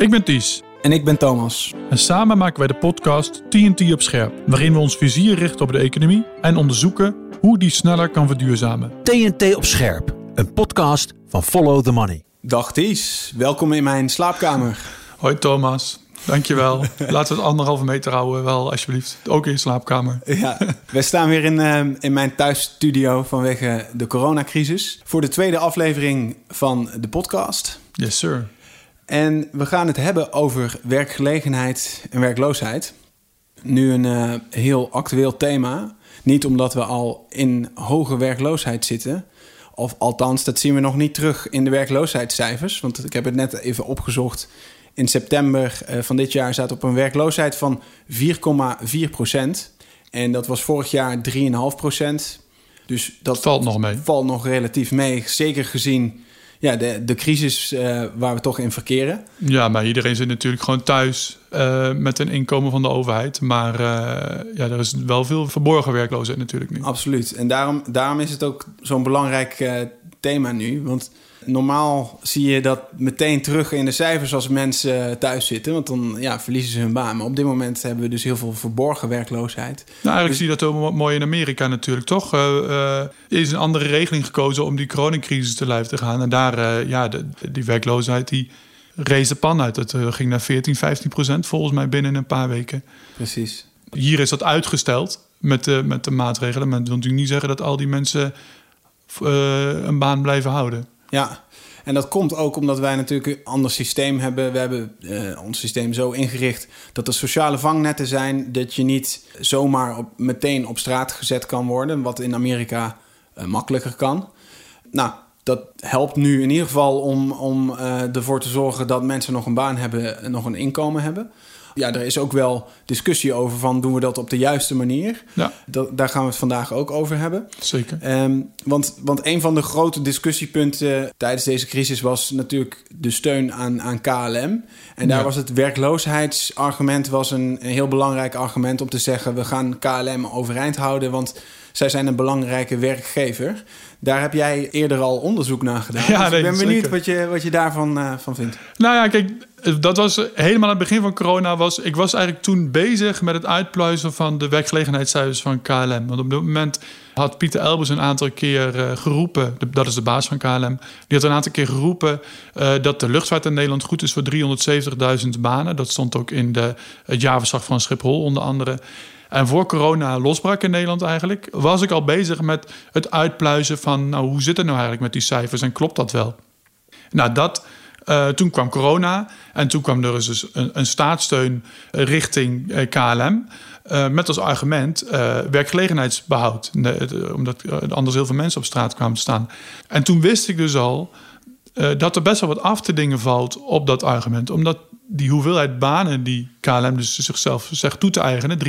Ik ben Ties. En ik ben Thomas. En samen maken wij de podcast TNT op scherp, waarin we ons vizier richten op de economie en onderzoeken hoe die sneller kan verduurzamen. TNT op scherp, een podcast van Follow the Money. Dag Ties, welkom in mijn slaapkamer. Hoi Thomas, dankjewel. Laten we het anderhalve meter houden, wel alsjeblieft. Ook in je slaapkamer. Ja, we staan weer in, uh, in mijn thuisstudio vanwege de coronacrisis. Voor de tweede aflevering van de podcast. Yes sir. En we gaan het hebben over werkgelegenheid en werkloosheid. Nu een uh, heel actueel thema. Niet omdat we al in hoge werkloosheid zitten. Of althans, dat zien we nog niet terug in de werkloosheidscijfers. Want ik heb het net even opgezocht. In september uh, van dit jaar staat op een werkloosheid van 4,4 procent. En dat was vorig jaar 3,5 procent. Dus dat valt nog mee. Valt nog relatief mee. Zeker gezien ja, de, de crisis uh, waar we toch in verkeren. Ja, maar iedereen zit natuurlijk gewoon thuis uh, met een inkomen van de overheid. Maar uh, ja, er is wel veel verborgen werkloosheid natuurlijk nu. Absoluut. En daarom, daarom is het ook zo'n belangrijk thema nu. Want normaal zie je dat meteen terug in de cijfers als mensen thuis zitten. Want dan ja, verliezen ze hun baan. Maar op dit moment hebben we dus heel veel verborgen werkloosheid. Nou, eigenlijk dus... zie je dat ook mooi in Amerika natuurlijk, toch? Uh, uh, is een andere regeling gekozen om die coronacrisis te lijf te gaan. En daar, uh, ja, de, die werkloosheid die rees de pan uit. Het ging naar 14, 15 procent volgens mij binnen een paar weken. Precies. Hier is dat uitgesteld met de, met de maatregelen. Maar dat wil natuurlijk niet zeggen dat al die mensen een baan blijven houden. Ja, en dat komt ook omdat wij natuurlijk een ander systeem hebben. We hebben uh, ons systeem zo ingericht dat er sociale vangnetten zijn. Dat je niet zomaar op, meteen op straat gezet kan worden. Wat in Amerika uh, makkelijker kan. Nou, dat helpt nu in ieder geval om, om uh, ervoor te zorgen dat mensen nog een baan hebben en nog een inkomen hebben. Ja, er is ook wel discussie over van doen we dat op de juiste manier. Ja. Dat, daar gaan we het vandaag ook over hebben. Zeker. Um, want, want een van de grote discussiepunten tijdens deze crisis was natuurlijk de steun aan, aan KLM. En daar Ja. was het werkloosheidsargument was een, een heel belangrijk argument om te zeggen we gaan KLM overeind houden, want zij zijn een belangrijke werkgever. Daar heb jij eerder al onderzoek naar gedaan. Ja, dus nee, ik ben benieuwd zeker. wat je, wat je daarvan uh, van vindt. Nou ja, kijk, dat was helemaal aan het begin van corona. Was, ik was eigenlijk toen bezig met het uitpluizen van de werkgelegenheidscijfers van KLM. Want op dat moment had Pieter Elbers een aantal keer uh, geroepen, de, dat is de baas van KLM, die had een aantal keer geroepen uh, dat de luchtvaart in Nederland goed is voor 370.000 banen. Dat stond ook in de, het jaarverslag van Schiphol onder andere. En voor corona losbrak in Nederland eigenlijk, was ik al bezig met het uitpluizen van, nou, hoe zit het nou eigenlijk met die cijfers en klopt dat wel? Nou, dat, uh, toen kwam corona en toen kwam er dus een, een staatssteun richting uh, KLM. Uh, met als argument werkgelegenheidsbehoud. Omdat anders heel veel mensen op straat kwamen te staan. En toen wist ik dus al dat er best wel wat af te dingen valt op dat argument. Omdat die hoeveelheid banen die KLM dus zichzelf zegt toe te eigenen, 370.000,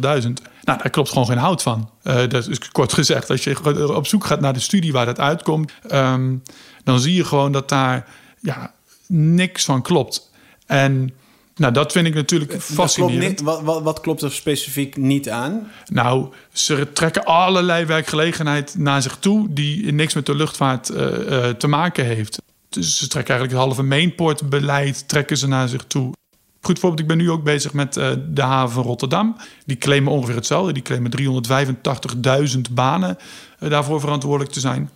nou, daar klopt gewoon geen hout van. Uh, dat is kort gezegd. Als je op zoek gaat naar de studie waar dat uitkomt, um, dan zie je gewoon dat daar ja, niks van klopt. En nou, dat vind ik natuurlijk fascinerend. Niet, wat, wat, wat, klopt er specifiek niet aan? Nou, ze trekken allerlei werkgelegenheid naar zich toe die niks met de luchtvaart uh, uh, te maken heeft. Dus ze trekken eigenlijk het halve mainportbeleid trekken ze naar zich toe. Goed voorbeeld, ik ben nu ook bezig met uh, de haven van Rotterdam. Die claimen ongeveer hetzelfde. Die claimen 385.000 banen daarvoor verantwoordelijk te zijn.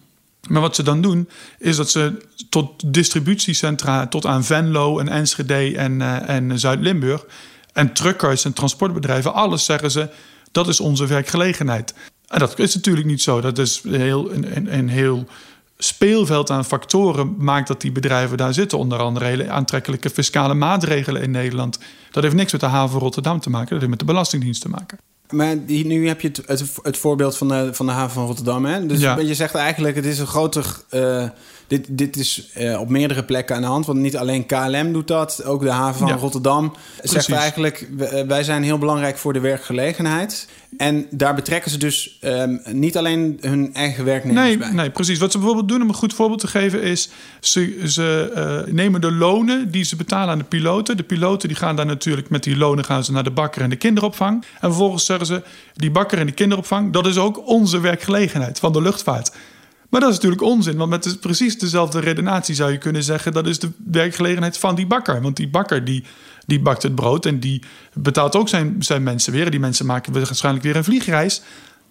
Maar wat ze dan doen, is dat ze tot distributiecentra, tot aan Venlo en Enschede en, uh, en Zuid-Limburg... en truckers en transportbedrijven, alles zeggen ze... dat is onze werkgelegenheid. En dat is natuurlijk niet zo. Dat is heel, een, een, een heel speelveld aan factoren maakt dat die bedrijven daar zitten. Onder andere hele aantrekkelijke fiscale maatregelen in Nederland. Dat heeft niks met de haven Rotterdam te maken. Dat heeft met de Belastingdienst te maken. Maar die, nu heb je het, het, het, voorbeeld van de, van de haven van Rotterdam. Hè? Dus ja. je zegt eigenlijk, het is een groter... Uh, dit, dit is uh, op meerdere plekken aan de hand. Want niet alleen KLM doet dat. Ook de haven van ja. Rotterdam Precies. zegt eigenlijk... wij zijn heel belangrijk voor de werkgelegenheid. En daar betrekken ze dus um, niet alleen hun eigen werknemers nee, bij. Nee, precies. Wat ze bijvoorbeeld doen, om een goed voorbeeld te geven... is ze, ze uh, nemen de lonen die ze betalen aan de piloten. De piloten die gaan daar natuurlijk met die lonen... gaan ze naar de bakker en de kinderopvang. En vervolgens zeggen ze... die bakker en die kinderopvang... dat is ook onze werkgelegenheid van de luchtvaart. Maar dat is natuurlijk onzin, want met precies dezelfde redenatie zou je kunnen zeggen... dat is de werkgelegenheid van die bakker. Want die bakker die, die bakt het brood en die betaalt ook zijn, zijn mensen weer. Die mensen maken waarschijnlijk weer een vliegreis.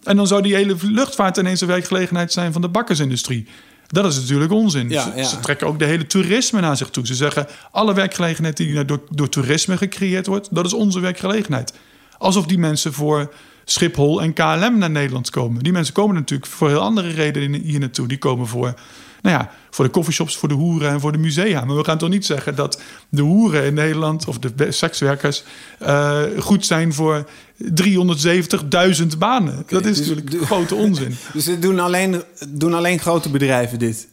En dan zou die hele luchtvaart ineens een werkgelegenheid zijn van de bakkersindustrie. Dat is natuurlijk onzin. Ja, ja. Ze, trekken ook de hele toerisme naar zich toe. Ze zeggen, alle werkgelegenheid die door, door toerisme gecreëerd wordt... dat is onze werkgelegenheid. Alsof die mensen voor Schiphol en KLM naar Nederland komen. Die mensen komen natuurlijk voor heel andere redenen hier naartoe. Die komen voor, nou ja, voor de coffeeshops, voor de hoeren en voor de musea. Maar we gaan toch niet zeggen dat de hoeren in Nederland of de sekswerkers uh, goed zijn voor 370.000 banen. dat is dus natuurlijk de- grote onzin. Dus dit doen alleen, doen alleen grote bedrijven dit.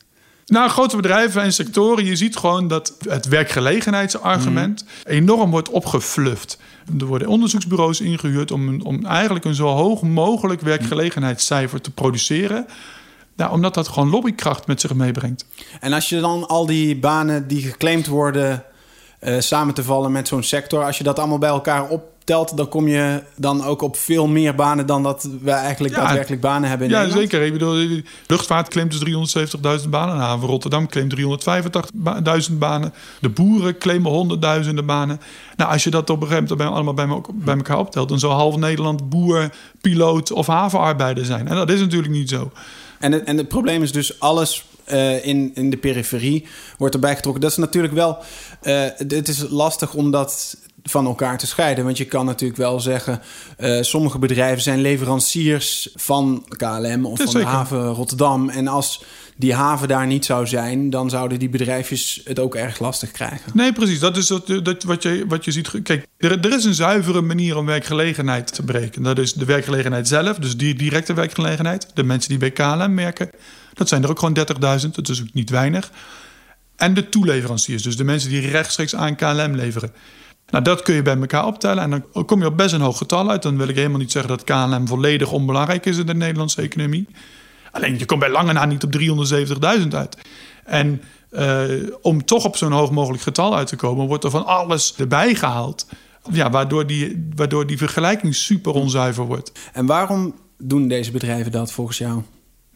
Nou, grote bedrijven en sectoren, je ziet gewoon dat het werkgelegenheidsargument enorm wordt opgefluft. Er worden onderzoeksbureaus ingehuurd om, om eigenlijk een zo hoog mogelijk werkgelegenheidscijfer te produceren. Nou, omdat dat gewoon lobbykracht met zich meebrengt. En als je dan al die banen die geclaimd worden eh, samen te vallen met zo'n sector, als je dat allemaal bij elkaar optelt, dan kom je dan ook op veel meer banen dan dat we eigenlijk Ja, daadwerkelijk banen hebben in Ja, Nederland. zeker. Ik bedoel, luchtvaart claimt dus 370.000 banen. De haven Rotterdam claimt 385.000 banen. De boeren claimen honderdduizenden banen. Nou, als je dat op een gegeven moment allemaal bij, me- bij elkaar optelt... dan zou half Nederland boer, piloot of havenarbeider zijn. En dat is natuurlijk niet zo. En, het, en het probleem is dus alles eh, in, in de periferie wordt erbij getrokken. Dat is natuurlijk wel... eh, het is lastig om dat van elkaar te scheiden. Want je kan natuurlijk wel zeggen... eh, sommige bedrijven zijn leveranciers van KLM of Ja, van de haven Rotterdam. En als die haven daar niet zou zijn... dan zouden die bedrijfjes het ook erg lastig krijgen. Nee, precies. Dat is dat, dat, wat, je, wat je ziet. Kijk, er, er is een zuivere manier om werkgelegenheid te breken. Dat is de werkgelegenheid zelf, dus die directe werkgelegenheid. De mensen die bij KLM werken. Dat zijn er ook gewoon 30.000. Dat is ook niet weinig. En de toeleveranciers, dus de mensen die rechtstreeks aan KLM leveren. Nou, dat kun je bij elkaar optellen en dan kom je op best een hoog getal uit. Dan wil ik helemaal niet zeggen dat KLM volledig onbelangrijk is in de Nederlandse economie. Alleen je komt bij lange na niet op 370.000 uit. En eh, om toch op zo'n hoog mogelijk getal uit te komen, wordt er van alles erbij gehaald. Ja, waardoor die, waardoor die vergelijking super onzuiver wordt. En waarom doen deze bedrijven dat volgens jou?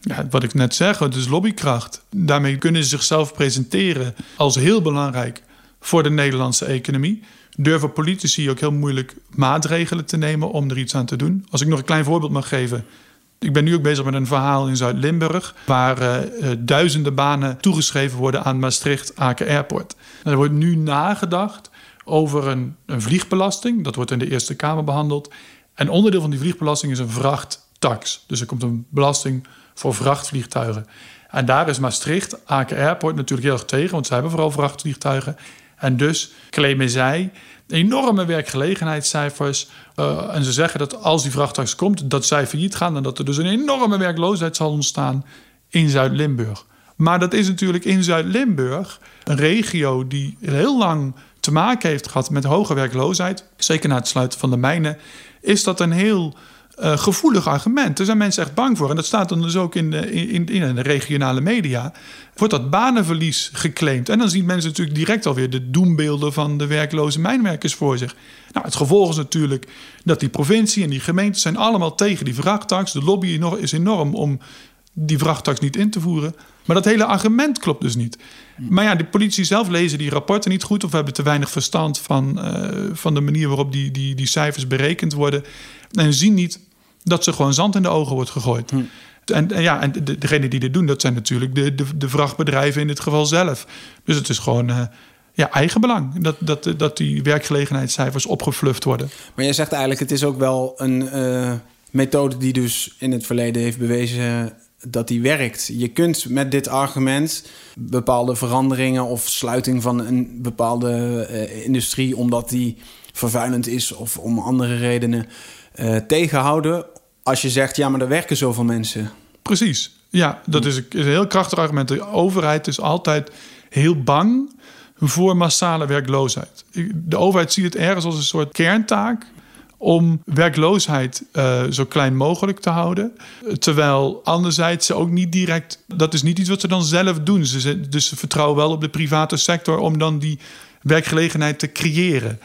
Ja, wat ik net zeg, het is lobbykracht. Daarmee kunnen ze zichzelf presenteren als heel belangrijk voor de Nederlandse economie. Durven politici ook heel moeilijk maatregelen te nemen om er iets aan te doen. Als ik nog een klein voorbeeld mag geven. Ik ben nu ook bezig met een verhaal in Zuid-Limburg... waar eh, eh, duizenden banen toegeschreven worden aan Maastricht-Aken Airport. En er wordt nu nagedacht over een, een vliegbelasting. Dat wordt in de Eerste Kamer behandeld. En onderdeel van die vliegbelasting is een vrachttax. Dus er komt een belasting voor vrachtvliegtuigen. En daar is Maastricht, Aken Airport natuurlijk heel erg tegen... want zij hebben vooral vrachtvliegtuigen. En dus claimen zij enorme werkgelegenheidscijfers. Eh, en ze zeggen dat als die vrachttax komt, dat zij failliet gaan... en dat er dus een enorme werkloosheid zal ontstaan in Zuid-Limburg. Maar dat is natuurlijk in Zuid-Limburg een regio die heel lang te maken heeft gehad met hoge werkloosheid. Zeker na het sluiten van de mijnen is dat een heel eh, gevoelig argument. Er zijn mensen echt bang voor. En dat staat dan dus ook in de, in, in de regionale media. Wordt dat banenverlies geclaimd. En dan zien mensen natuurlijk direct alweer de doembeelden van de werkloze mijnwerkers voor zich. Nou, het gevolg is natuurlijk dat die provincie en die gemeentes zijn allemaal tegen die vrachttax. De lobby is enorm om die vrachttax niet in te voeren. Maar dat hele argument klopt dus niet. Maar ja, de politie zelf lezen die rapporten niet goed... of hebben te weinig verstand van, eh, van de manier waarop die, die, die cijfers berekend worden. En zien niet dat ze gewoon zand in de ogen wordt gegooid. En, en ja, en de, degenen die dit doen, dat zijn natuurlijk de, de, de vrachtbedrijven in dit geval zelf. Dus het is gewoon eh, ja, eigenbelang dat, dat, dat die werkgelegenheidscijfers opgefluft worden. Maar jij zegt eigenlijk, het is ook wel een eh, methode die dus in het verleden heeft bewezen dat die werkt. Je kunt met dit argument bepaalde veranderingen of sluiting van een bepaalde eh, industrie, omdat die vervuilend is of om andere redenen, eh, tegenhouden. Als je zegt, ja, maar er werken zoveel mensen. Precies. Ja, dat is een, is een heel krachtig argument. De overheid is altijd heel bang voor massale werkloosheid. De overheid ziet het ergens als een soort kerntaak om werkloosheid eh, zo klein mogelijk te houden. Terwijl anderzijds ze ook niet direct... Dat is niet iets wat ze dan zelf doen. Ze, dus ze vertrouwen wel op de private sector om dan die werkgelegenheid te creëren.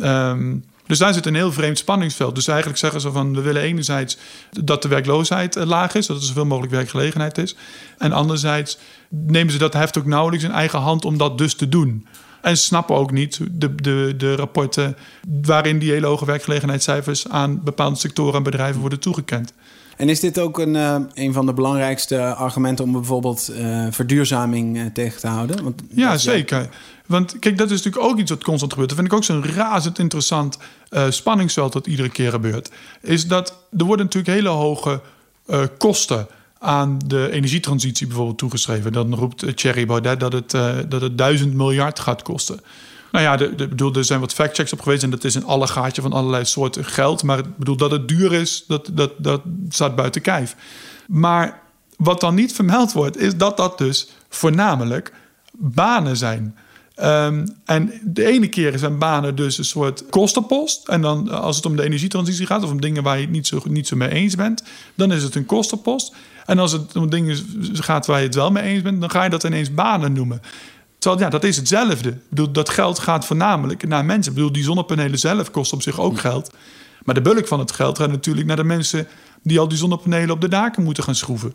Ehm, Dus daar zit een heel vreemd spanningsveld. Dus eigenlijk zeggen ze van we willen enerzijds dat de werkloosheid eh, laag is, dat er zoveel mogelijk werkgelegenheid is. En anderzijds nemen ze dat heft ook nauwelijks in eigen hand om dat dus te doen. En snappen ook niet de, de, de rapporten waarin die hele hoge werkgelegenheidscijfers aan bepaalde sectoren en bedrijven worden toegekend. En is dit ook een, uh, een van de belangrijkste argumenten om bijvoorbeeld uh, verduurzaming uh, tegen te houden? Want ja, zeker. Want kijk, dat is natuurlijk ook iets wat constant gebeurt. Dat vind ik ook zo'n razend interessant spanningsveld dat iedere keer gebeurt. Is dat er worden natuurlijk hele hoge kosten aan de energietransitie bijvoorbeeld toegeschreven. Dan roept Thierry Baudet dat het, dat het duizend miljard gaat kosten. Nou ja, de, bedoel, er zijn wat factchecks op geweest en dat is een alle gaatje van allerlei soorten geld. Maar ik bedoel, dat het duur is, dat, dat, dat staat buiten kijf. Maar wat dan niet vermeld wordt, is dat dat dus voornamelijk banen zijn. Um, en de ene keer zijn banen dus een soort kostenpost. En dan als het om de energietransitie gaat of om dingen waar je het niet zo, niet zo mee eens bent, dan is het een kostenpost. En als het om dingen gaat waar je het wel mee eens bent, dan ga je dat ineens banen noemen. Terwijl, ja, dat is hetzelfde. Ik bedoel, dat geld gaat voornamelijk naar mensen. Ik bedoel, die zonnepanelen zelf kosten op zich ook geld. Maar de bulk van het geld gaat natuurlijk naar de mensen die al die zonnepanelen op de daken moeten gaan schroeven.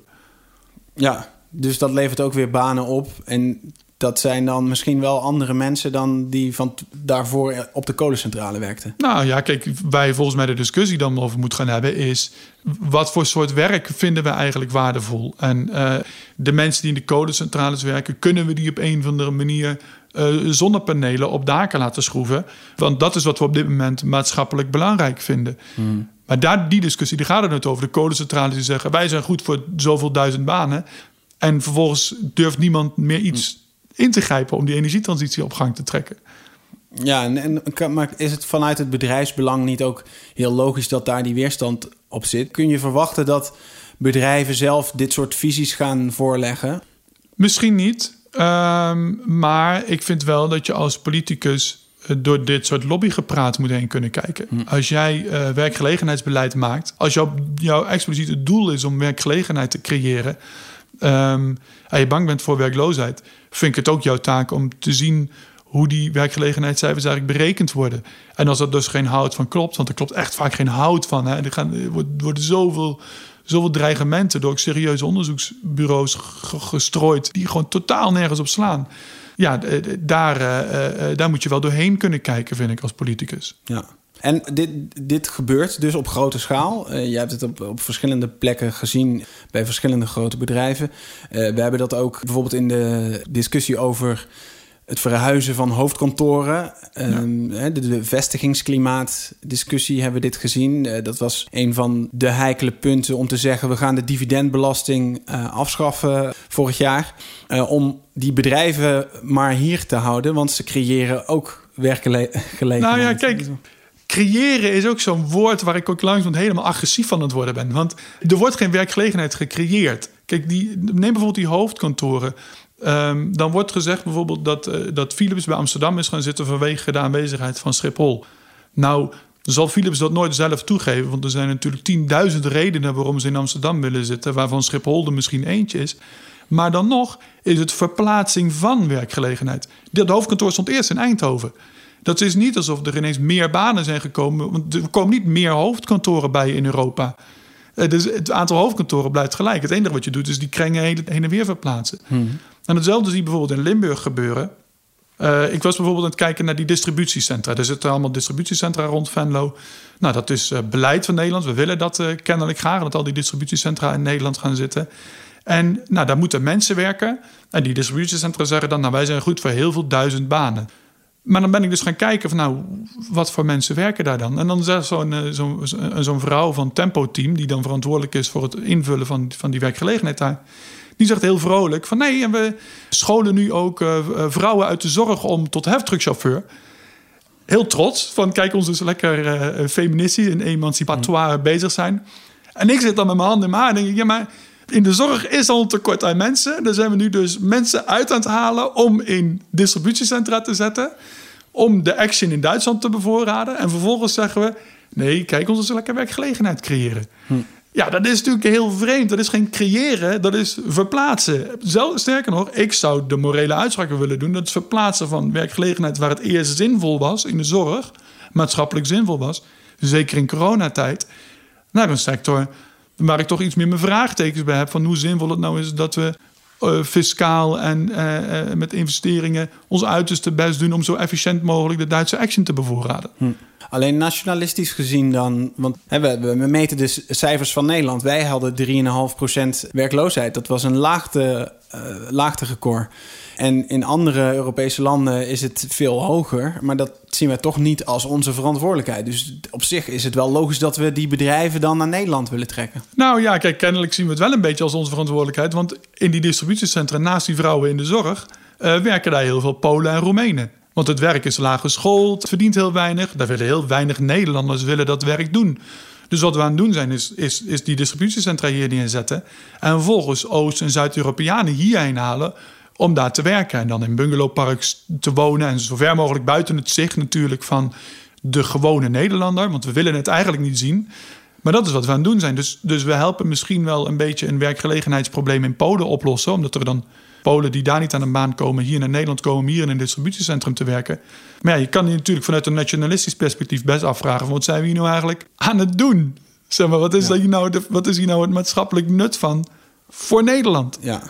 Ja, dus dat levert ook weer banen op. En dat zijn dan misschien wel andere mensen dan die van daarvoor op de kolencentrale werkten. Nou ja, kijk, wij volgens mij de discussie dan over moeten gaan hebben is wat voor soort werk vinden we eigenlijk waardevol? En uh, de mensen die in de kolencentrales werken, kunnen we die op een of andere manier uh, zonnepanelen op daken laten schroeven? Want dat is wat we op dit moment maatschappelijk belangrijk vinden. Hmm. Maar daar, die discussie die gaat er net over. De kolencentrales die zeggen wij zijn goed voor zoveel duizend banen. En vervolgens durft niemand meer iets hmm in te grijpen om die energietransitie op gang te trekken. Ja, en, en, maar is het vanuit het bedrijfsbelang niet ook heel logisch dat daar die weerstand op zit? Kun je verwachten dat bedrijven zelf dit soort visies gaan voorleggen? Misschien niet. Um, maar ik vind wel dat je als politicus eh, door dit soort lobbygepraat moet heen kunnen kijken. Hm. Als jij uh, werkgelegenheidsbeleid maakt, als jouw, jouw expliciete doel is om werkgelegenheid te creëren, um, en je bang bent voor werkloosheid, vind ik het ook jouw taak om te zien hoe die werkgelegenheidscijfers eigenlijk berekend worden. En als dat dus geen hout van klopt, want er klopt echt vaak geen hout van. Hè. Er, gaan, worden zoveel, zoveel dreigementen door serieuze onderzoeksbureaus gestrooid, die gewoon totaal nergens op slaan. Ja, daar, uh, uh, daar moet je wel doorheen kunnen kijken, vind ik, als politicus. Ja. En dit, dit gebeurt dus op grote schaal. Uh, je hebt het op, op verschillende plekken gezien bij verschillende grote bedrijven. Uh, we hebben dat ook bijvoorbeeld in de discussie over het verhuizen van hoofdkantoren. Um, de, de vestigingsklimaatdiscussie hebben we dit gezien. Uh, dat was een van de heikele punten om te zeggen... we gaan de dividendbelasting afschaffen vorig jaar... Om die bedrijven maar hier te houden... want ze creëren ook werkgelegenheid. Nou ja, kijk creëren is ook zo'n woord waar ik ook langzaam helemaal agressief van het worden ben. Want er wordt geen werkgelegenheid gecreëerd. Kijk, die, neem bijvoorbeeld die hoofdkantoren. Um, dan wordt gezegd bijvoorbeeld dat, uh, dat Philips bij Amsterdam is gaan zitten vanwege de aanwezigheid van Schiphol. Nou, zal Philips dat nooit zelf toegeven, want er zijn natuurlijk tienduizend redenen waarom ze in Amsterdam willen zitten, waarvan Schiphol er misschien eentje is. Maar dan nog is het verplaatsing van werkgelegenheid. Dat hoofdkantoor stond eerst in Eindhoven. Dat is niet alsof er ineens meer banen zijn gekomen. Want er komen niet meer hoofdkantoren bij in Europa. Eh, dus het aantal hoofdkantoren blijft gelijk. Het enige wat je doet is die krengen heen en weer verplaatsen. Hmm. En hetzelfde zie je bijvoorbeeld in Limburg gebeuren. Uh, ik was bijvoorbeeld aan het kijken naar die distributiecentra. Er zitten allemaal distributiecentra rond Venlo. Nou, dat is uh, beleid van Nederland. We willen dat uh, kennelijk graag, dat al die distributiecentra in Nederland gaan zitten. En nou, daar moeten mensen werken. En die distributiecentra zeggen dan, nou, wij zijn goed voor heel veel duizend banen. Maar dan ben ik dus gaan kijken van nou, wat voor mensen werken daar dan? En dan zegt zo'n eh, zo'n zo'n vrouw van Tempo Team, die dan verantwoordelijk is voor het invullen van, van die werkgelegenheid daar. Die zegt heel vrolijk van nee, en we scholen nu ook uh, vrouwen uit de zorg om tot heftruckchauffeur. Heel trots van kijk ons dus lekker uh, feministisch en emancipatoire mm. bezig zijn. En ik zit dan met mijn handen in mijn haar en denk ik, ja maar in de zorg is al een tekort aan mensen. Daar zijn we nu dus mensen uit aan het halen om in distributiecentra te zetten. Om de action in Duitsland te bevoorraden. En vervolgens zeggen we: nee, kijk, ons eens lekker werkgelegenheid creëren. Hm. Ja, dat is natuurlijk heel vreemd. Dat is geen creëren, dat is verplaatsen. Zelf, sterker nog, ik zou de morele uitspraken willen doen. Dat is verplaatsen van werkgelegenheid waar het eerst zinvol was in de zorg maatschappelijk zinvol was, zeker in coronatijd, naar een sector waar ik toch iets meer mijn vraagtekens bij heb van hoe zinvol het nou is dat we uh, fiscaal en uh, met investeringen ons uiterste best doen om zo efficiënt mogelijk de Duitse action te bevoorraden. Hm. Alleen nationalistisch gezien dan, want hè, we, we, meten de cijfers van Nederland. Wij hadden 3,5% werkloosheid. Dat was een laagte, uh, laagterecord. En in andere Europese landen is het veel hoger. Maar dat zien we toch niet als onze verantwoordelijkheid. Dus op zich is het wel logisch dat we die bedrijven dan naar Nederland willen trekken. Nou ja, kijk, kennelijk zien we het wel een beetje als onze verantwoordelijkheid. Want in die distributiecentra, naast die vrouwen in de zorg, uh, werken daar heel veel Polen en Roemenen. Want het werk is laag geschoold, het verdient heel weinig. Daar willen heel weinig Nederlanders willen dat werk doen. Dus wat we aan het doen zijn, is, is, is die distributiecentra hier neerzetten. En vervolgens Oost- en Zuid-Europeanen hierheen halen om daar te werken. En dan in bungalowparks te wonen. En zo ver mogelijk buiten het zicht natuurlijk van de gewone Nederlander. Want we willen het eigenlijk niet zien. Maar dat is wat we aan het doen zijn. Dus, dus we helpen misschien wel een beetje een werkgelegenheidsprobleem in Polen oplossen. Omdat er dan Polen die daar niet aan een baan komen, hier naar Nederland komen, hier in een distributiecentrum te werken. Maar ja, je kan je natuurlijk vanuit een nationalistisch perspectief best afvragen: wat zijn we hier nou eigenlijk aan het doen? Zeg maar, wat is, hier nou de, wat is hier nou het maatschappelijk nut van voor Nederland? Ja,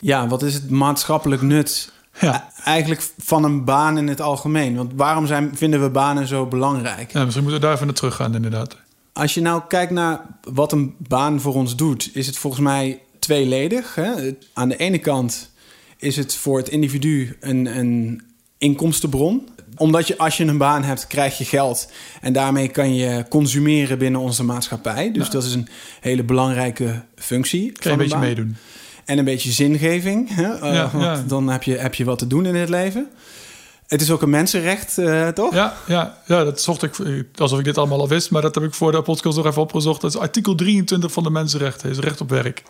ja wat is het maatschappelijk nut ja. Eigenlijk van een baan in het algemeen? Want waarom zijn, vinden we banen zo belangrijk? Ja, misschien moeten we daar even naar terug gaan, inderdaad. Als je nou kijkt naar wat een baan voor ons doet, is het volgens mij tweeledig. Hè? Aan de ene kant is het voor het individu een, een inkomstenbron. Omdat je als je een baan hebt, krijg je geld. En daarmee kan je consumeren binnen onze maatschappij. Dus dat is een hele belangrijke functie. Kan je een beetje meedoen. En een beetje zingeving. Hè? Uh, ja, Dan heb je, heb je wat te doen in het leven. Het is ook een mensenrecht, uh, toch? Ja, ja, ja, dat zocht ik alsof ik dit allemaal al wist. Maar dat heb ik voor de podcast nog even opgezocht. Dat is artikel 23 van de mensenrechten. is recht op werk.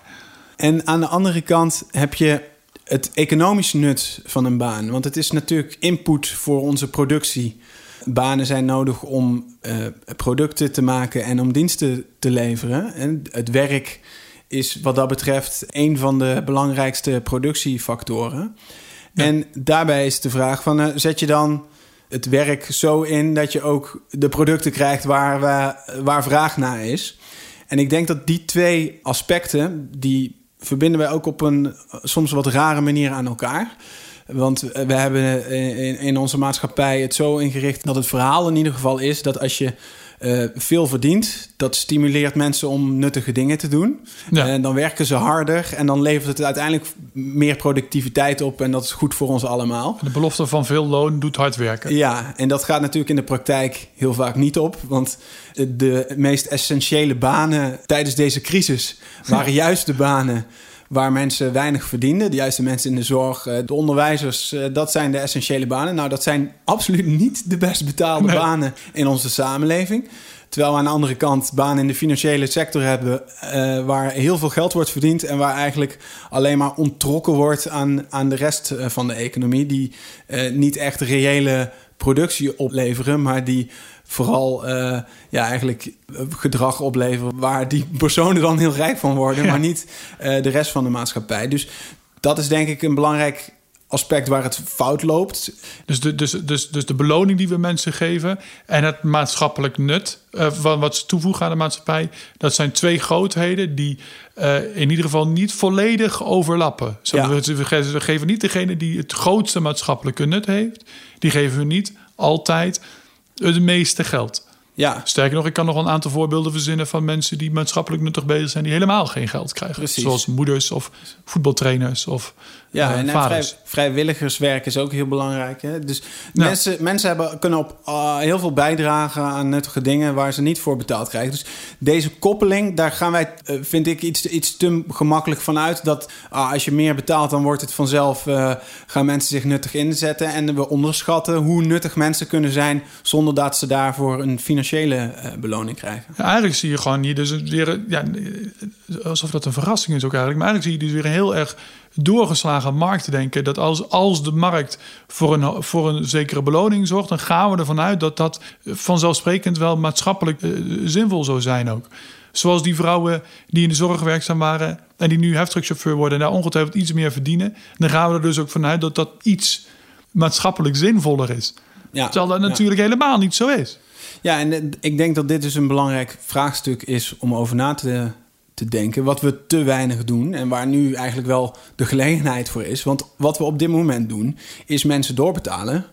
En aan de andere kant heb je het economische nut van een baan. Want het is natuurlijk input voor onze productie. Banen zijn nodig om uh, producten te maken en om diensten te leveren. En het werk is wat dat betreft een van de belangrijkste productiefactoren. En daarbij is de vraag van, uh, zet je dan het werk zo in dat je ook de producten krijgt waar, we, waar vraag naar is. En ik denk dat die twee aspecten, die verbinden wij ook op een soms wat rare manier aan elkaar. Want we hebben in onze maatschappij het zo ingericht dat het verhaal in ieder geval is dat als je uh, veel verdient. Dat stimuleert mensen om nuttige dingen te doen. En dan werken ze harder en dan levert het uiteindelijk meer productiviteit op. En dat is goed voor ons allemaal. De belofte van veel loon doet hard werken. Ja, en dat gaat natuurlijk in de praktijk heel vaak niet op. Want de meest essentiële banen tijdens deze crisis waren juist de banen waar mensen weinig verdienden. De juiste mensen in de zorg, eh, de onderwijzers, eh, dat zijn de essentiële banen. Nou, dat zijn absoluut niet de best betaalde banen in onze samenleving. Terwijl we aan de andere kant banen in de financiële sector hebben... Uh, waar heel veel geld wordt verdiend... en waar eigenlijk alleen maar ontrokken wordt aan, aan de rest van de economie... die uh, niet echt reële productie opleveren... maar die vooral uh, ja, eigenlijk gedrag opleveren waar die personen dan heel rijk van worden, maar niet uh, de rest van de maatschappij. Dus dat is denk ik een belangrijk aspect waar het fout loopt. Dus de, dus, dus, dus de beloning die we mensen geven en het maatschappelijk nut, uh, wat ze toevoegen aan de maatschappij, dat zijn twee grootheden die uh, in ieder geval niet volledig overlappen. Zo, ja. we, we, geven niet degene die het grootste maatschappelijke nut heeft, die geven we niet altijd het meeste geld. Ja. Sterker nog, ik kan nog een aantal voorbeelden verzinnen van mensen die maatschappelijk nuttig bezig zijn, die helemaal geen geld krijgen. Precies. Zoals moeders of voetbaltrainers of ja, uh, en vrij, vrijwilligerswerk is ook heel belangrijk. Hè? Dus mensen, mensen hebben, kunnen op uh, heel veel bijdragen aan nuttige dingen waar ze niet voor betaald krijgen. Dus deze koppeling, daar gaan wij, uh, vind ik, iets, iets te gemakkelijk vanuit. Dat als je meer betaalt, dan wordt het vanzelf, gaan mensen zich nuttig inzetten. En we onderschatten hoe nuttig mensen kunnen zijn zonder dat ze daarvoor een financiële beloning krijgen. Ja, eigenlijk zie je gewoon hier dus weer, ja, alsof dat een verrassing is ook eigenlijk. Maar eigenlijk zie je dus weer heel erg doorgeslagen markt denken. Dat als, als de markt voor een, voor een zekere beloning zorgt, dan gaan we ervan uit dat dat vanzelfsprekend wel maatschappelijk uh, zinvol zou zijn ook. Zoals die vrouwen die in de zorg werkzaam waren en die nu heftruckchauffeur worden en daar ongetwijfeld iets meer verdienen. Dan gaan we er dus ook vanuit dat dat iets maatschappelijk zinvoller is. ja. Terwijl dat natuurlijk helemaal niet zo is. Ja, en eh, ik denk dat dit dus een belangrijk vraagstuk is om over na te, te denken. Wat we te weinig doen en waar nu eigenlijk wel de gelegenheid voor is. Want wat we op dit moment doen, is mensen doorbetalen.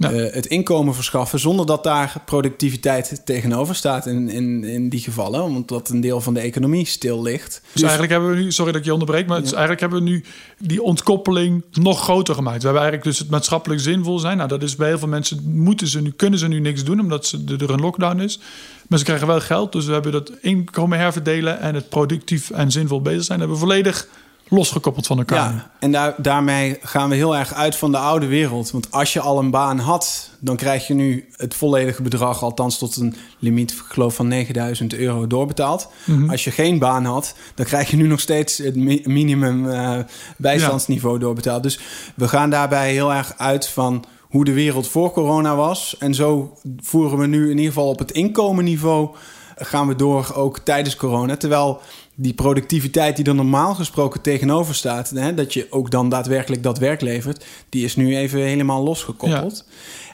Ja. eh, het inkomen verschaffen zonder dat daar productiviteit tegenover staat in, in, in die gevallen. Omdat een deel van de economie stil ligt. Dus, eigenlijk hebben we nu, sorry dat ik je onderbreek, maar eigenlijk hebben we nu die ontkoppeling nog groter gemaakt. We hebben eigenlijk dus het maatschappelijk zinvol zijn. Nou, dat is bij heel veel mensen moeten ze nu, kunnen ze nu niks doen omdat ze, er een lockdown is. Maar ze krijgen wel geld, dus we hebben dat inkomen herverdelen en het productief en zinvol bezig zijn, hebben we volledig losgekoppeld van elkaar. Ja, en daar, daarmee gaan we heel erg uit van de oude wereld. Want als je al een baan had, dan krijg je nu het volledige bedrag, althans tot een limiet, geloof van 9000 euro doorbetaald. Als je geen baan had, dan krijg je nu nog steeds het mi- minimum eh, bijstandsniveau doorbetaald. Dus we gaan daarbij heel erg uit van hoe de wereld voor corona was. En zo voeren we nu in ieder geval op het inkomenniveau gaan we door ook tijdens corona. Terwijl die productiviteit die er normaal gesproken tegenover staat, hè, dat je ook dan daadwerkelijk dat werk levert, die is nu even helemaal losgekoppeld.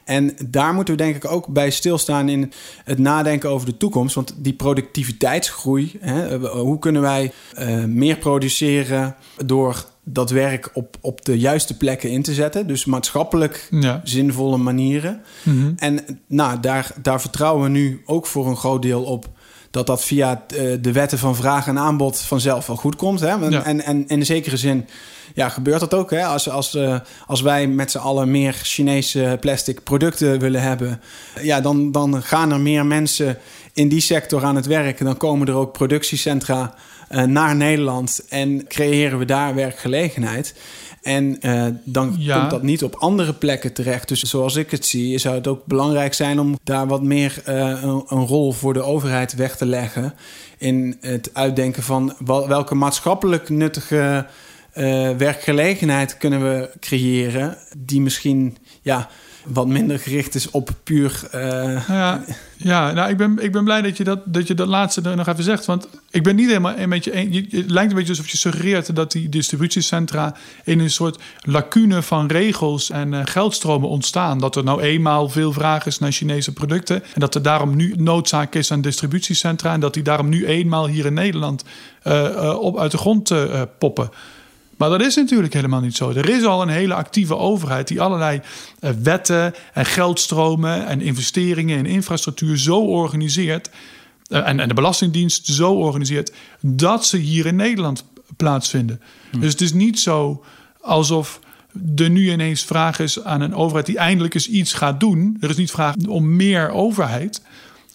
En daar moeten we denk ik ook bij stilstaan in het nadenken over de toekomst. Want die productiviteitsgroei, hè, hoe kunnen wij eh, meer produceren door dat werk op, op de juiste plekken in te zetten. Dus maatschappelijk Ja. zinvolle manieren. Mhm. En nou, daar, daar vertrouwen we nu ook voor een groot deel op dat dat via eh, de wetten van vraag en aanbod vanzelf wel goed komt. Hè? En, Ja. en, en in zekere zin ja, gebeurt dat ook. Hè? Als, als, eh, als wij met z'n allen meer Chinese plastic producten willen hebben, ja, dan, dan gaan er meer mensen in die sector aan het werk. Dan komen er ook productiecentra eh, naar Nederland en creëren we daar werkgelegenheid. En eh, dan Ja. komt dat niet op andere plekken terecht. Dus zoals ik het zie, zou het ook belangrijk zijn om daar wat meer eh, een, een rol voor de overheid weg te leggen. In het uitdenken van wel- welke maatschappelijk nuttige eh, werkgelegenheid kunnen we creëren. Die misschien ja, wat minder gericht is op puur. eh, ja, ja nou, ik, ben, ik ben blij dat je dat, dat je dat laatste nog even zegt. Want ik ben niet helemaal een beetje... je- Het lijkt een beetje alsof je suggereert dat die distributiecentra... in een soort lacune van regels en eh, geldstromen ontstaan. Dat er nou eenmaal veel vraag is naar Chinese producten... en dat er daarom nu noodzaak is aan distributiecentra... en dat die daarom nu eenmaal hier in Nederland eh, op uit de grond poppen. Maar dat is natuurlijk helemaal niet zo. Er is al een hele actieve overheid die allerlei eh, wetten en geldstromen en investeringen in infrastructuur zo organiseert. eh, en, en de Belastingdienst zo organiseert dat ze hier in Nederland plaatsvinden. Dus het is niet zo alsof er nu ineens vraag is aan een overheid die eindelijk eens iets gaat doen. Er is niet vraag om meer overheid.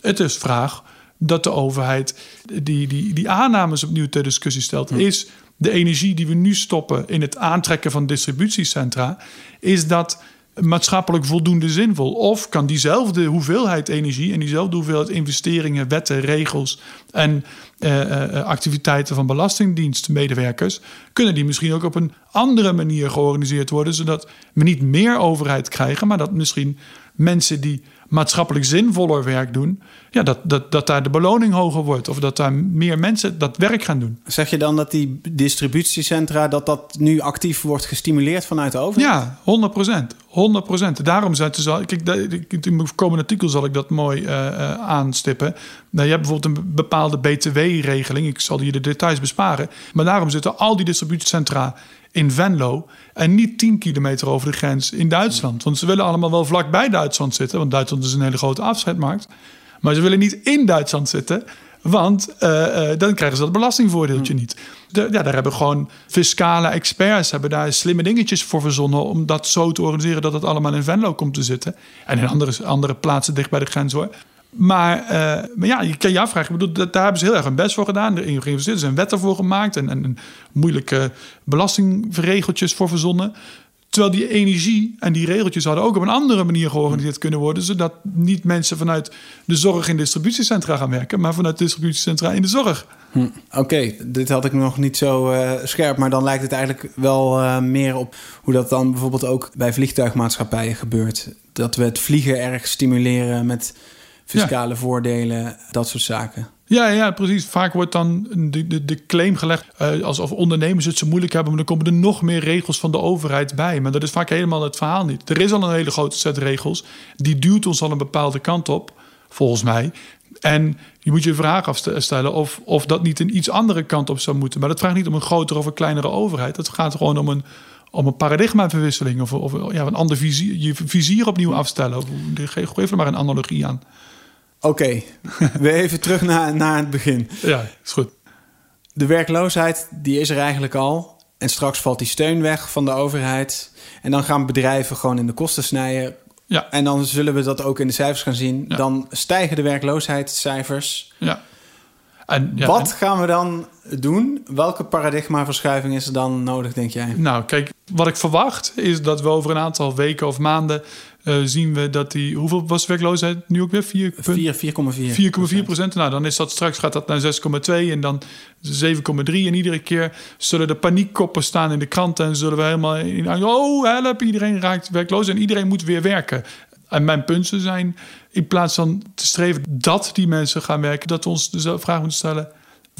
Het is vraag dat de overheid die, die, die aannames opnieuw ter discussie stelt. Is de energie die we nu stoppen in het aantrekken van distributiecentra, is dat maatschappelijk voldoende zinvol? Of kan diezelfde hoeveelheid energie en diezelfde hoeveelheid investeringen, wetten, regels en eh, eh, activiteiten van belastingdienstmedewerkers, kunnen die misschien ook op een andere manier georganiseerd worden, zodat we niet meer overheid krijgen, maar dat misschien mensen die maatschappelijk zinvoller werk doen, ja, dat, dat, dat daar de beloning hoger wordt. Of dat daar meer mensen dat werk gaan doen. Zeg je dan dat die distributiecentra, dat dat nu actief wordt gestimuleerd vanuit de overheid? Ja, 100 procent. 100 procent. Daarom zetten ze... Kijk, in mijn komende artikel zal ik dat mooi eh, eh, aanstippen. Nou, je hebt bijvoorbeeld een bepaalde btw-regeling. Ik zal je de details besparen. Maar daarom zitten al die distributiecentra in Venlo... en niet 10 kilometer over de grens in Duitsland. Want ze willen allemaal wel vlakbij Duitsland zitten... want Duitsland is een hele grote afzetmarkt. Maar ze willen niet in Duitsland zitten... Want eh, eh, dan krijgen ze dat belastingvoordeeltje niet. De, ja, daar hebben gewoon fiscale experts hebben daar slimme dingetjes voor verzonnen om dat zo te organiseren dat het allemaal in Venlo komt te zitten. En in andere, andere plaatsen dicht bij de grens hoor. Maar, eh, maar ja, je kan je afvragen. Ik bedoel, daar hebben ze heel erg hun best voor gedaan. Erin geïnvesteerd. Er zijn wetten voor gemaakt en, en, en moeilijke belastingregeltjes voor verzonnen. Terwijl die energie en die regeltjes hadden ook op een andere manier georganiseerd kunnen worden. Zodat niet mensen vanuit de zorg in distributiecentra gaan werken, maar vanuit distributiecentra in de zorg. Hm, Oké, dit had ik nog niet zo eh, scherp, maar dan lijkt het eigenlijk wel eh, meer op hoe dat dan bijvoorbeeld ook bij vliegtuigmaatschappijen gebeurt. Dat we het vliegen erg stimuleren met fiscale voordelen, dat soort zaken. Ja, ja, precies. Vaak wordt dan de, de, de claim gelegd uh, alsof ondernemers het zo moeilijk hebben, maar dan komen er nog meer regels van de overheid bij. Maar dat is vaak helemaal het verhaal niet. Er is al een hele grote set regels, die duwt ons al een bepaalde kant op, volgens mij. En je moet je vraag afstellen of, of dat niet een iets andere kant op zou moeten. Maar dat vraagt niet om een grotere of een kleinere overheid. Het gaat gewoon om een, om een paradigmaverwisseling of, of ja, een ander vizier, je vizier opnieuw afstellen. Geef er maar een analogie aan. Oké, we even terug naar, naar het begin. Ja, is goed. De werkloosheid, die is er eigenlijk al. En straks valt die steun weg van de overheid. En dan gaan bedrijven gewoon in de kosten snijden. Ja. En dan zullen we dat ook in de cijfers gaan zien. Dan stijgen de werkloosheidscijfers. Ja. En, ja, Wat gaan we dan doen? Welke paradigmaverschuiving is er dan nodig, denk jij? Nou, kijk, wat ik verwacht is dat we over een aantal weken of maanden zien we dat die... Hoeveel was werkloosheid nu ook weer? 4,4 procent. Nou, dan is dat straks gaat dat naar 6,2 en dan 7,3. En iedere keer zullen er paniekkoppen staan in de kranten... en zullen we helemaal... In, oh, help, iedereen raakt werkloos en iedereen moet weer werken. En mijn punten zijn, in plaats van te streven dat die mensen gaan werken... dat we ons de vraag moeten stellen...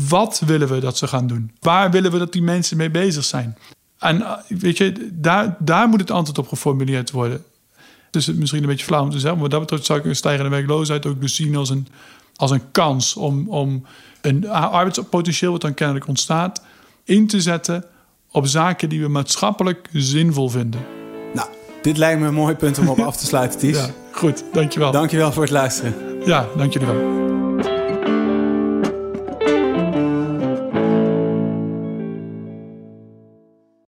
Wat willen we dat ze gaan doen? Waar willen we dat die mensen mee bezig zijn? En eh, weet je, daar, daar moet het antwoord op geformuleerd worden. Dus het misschien een beetje flauw om te zeggen, maar wat dat betreft zou ik een stijgende werkloosheid ook dus zien als een, als een kans om, om een arbeidspotentieel wat dan kennelijk ontstaat, in te zetten op zaken die we maatschappelijk zinvol vinden. Nou, dit lijkt me een mooi punt om op af te sluiten, Ties. Ja, goed, dankjewel. Dankjewel voor het luisteren. Ja, dank jullie wel.